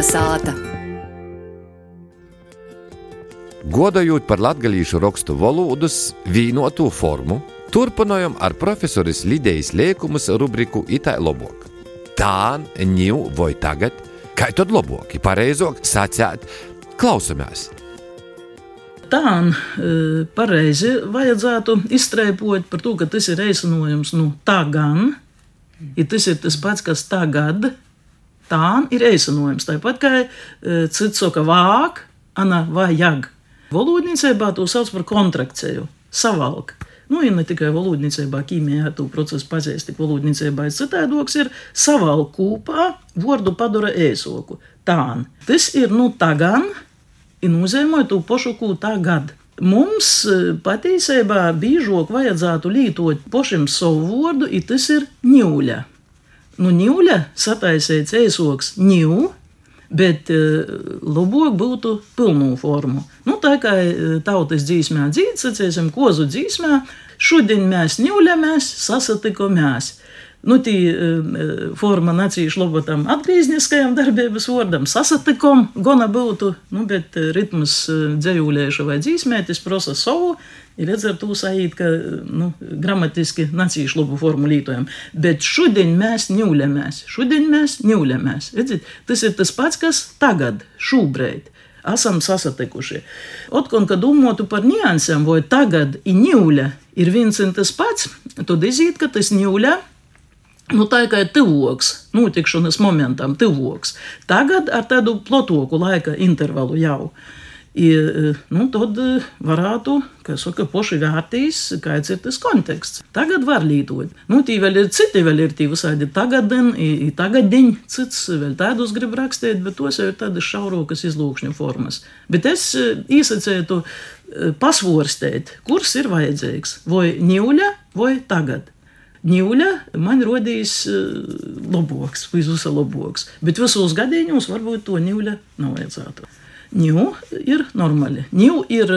Kalnasāta. Godojot par latgalīšu rakstu valodas vīnotu formu, turpinājam ar profesoris Lidijas Liekumas rubriku Itai Lobok. Tā, ņū vai tagad, kā tad labāk, pareizāk sacēt, klausamies! Tā e, pareizi vajadzētu izstrēpot par to, ka tas ir reizinājums nu, tā gan, ja tas ir tas pats, kas tagad, tā ir reizinājums. Tāpat kā e, cits saka vāk, ana vajag. Valodniecībā to sauc par kontrakciju, savalk. Nu, ja ne tikai valodniecībā, ķīmijā to procesu pazīst, tik valodniecībā ir citādoks, ir savalk kopā, vārdu padara ēsoku. Tā. Tas ir nu tagan, ir nozīmē to pašu, ko tagad. Mums e, patiesībā biežāk vajadzētu lietot pašam savu vārdu, ja tas ir ņūļa. Nu, ņūļa sataisīts ēsoks ņū, bet uh, labāk būtu pilnu formu. Nu, tā kā uh, tautas dzīsmē dzīves, sacīsim, kozu dzīsmē, šodien mēs ņūļamies, sasatikamies. Nu, tī uh, forma nacīšu lobotam atgriezniskajam darbības vārdam sasatikom, gona būtu, nu, bet ritmus dzējūlēša vai dzīsmē, tas prosa savu, Ir līdz ar to sajūt, ka nu, gramatiski nacīšu labu formu lietojam. Bet šodien mēs ņūļamies, šodien mēs ņūļamies. Redziet, tas ir tas pats, kas tagad, šobrīd. Esam sasatikuši. Otkon, kad domātu par niansēm, vai tagad ir ņūļa, ir viens un tas pats, tad iziet, ka tas ņūļa Nu, tā kā ir tuvoks, notikšanas momentam, tuvoks. Tagad ar tādu plotoku laika intervalu jau. I, nu, tad varētu, kā saka, poši vērtīs, kāds ir tas konteksts. Tagad var lietot. Nu, tī vēl ir citi, vēl ir tī visādi tagadien, tagadiņ, cits vēl tādus grib rakstīt, bet tos jau ir tādas šaurokas izlūkšņu formas. Bet es īsacētu pasvorstēt, kurs ir vajadzīgs, vai ņūļa, vai tagad. Ņūļa man rodīs loboks, visus loboks, bet visos gadījumos varbūt to ņūļa nav vajadzētu. Ņū ir normāli. Ņū ir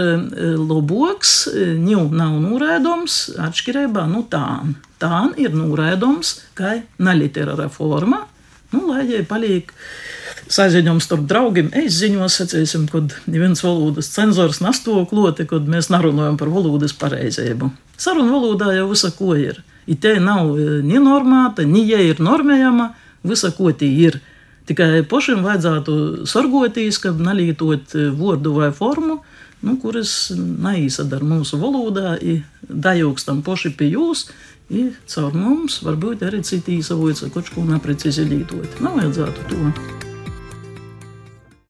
loboks, ņū nav norēdams, atšķirībā no tān. Tān ir norēdams, kā neliterāra forma, nu, lai jai paliek saziņojums starp draugiem. Es ziņos, sacīsim, kad viens valodas cenzors nasto kloti, kad mēs narunājam par valodas pareizību. Saruna valodā jau visa ko ir. I te nav ni normāta, ni ja ir normējama, visa ko tī ir. Tikai pašam vajadzētu sargoties, ka nelietot vārdu vai formu, nu, kuras neīsadara mūsu valodā, dajūkstam paši pie jūs, i caur mums varbūt arī citi īsavojas, kaut ko neprecīzi lietot. Nav vajadzētu to.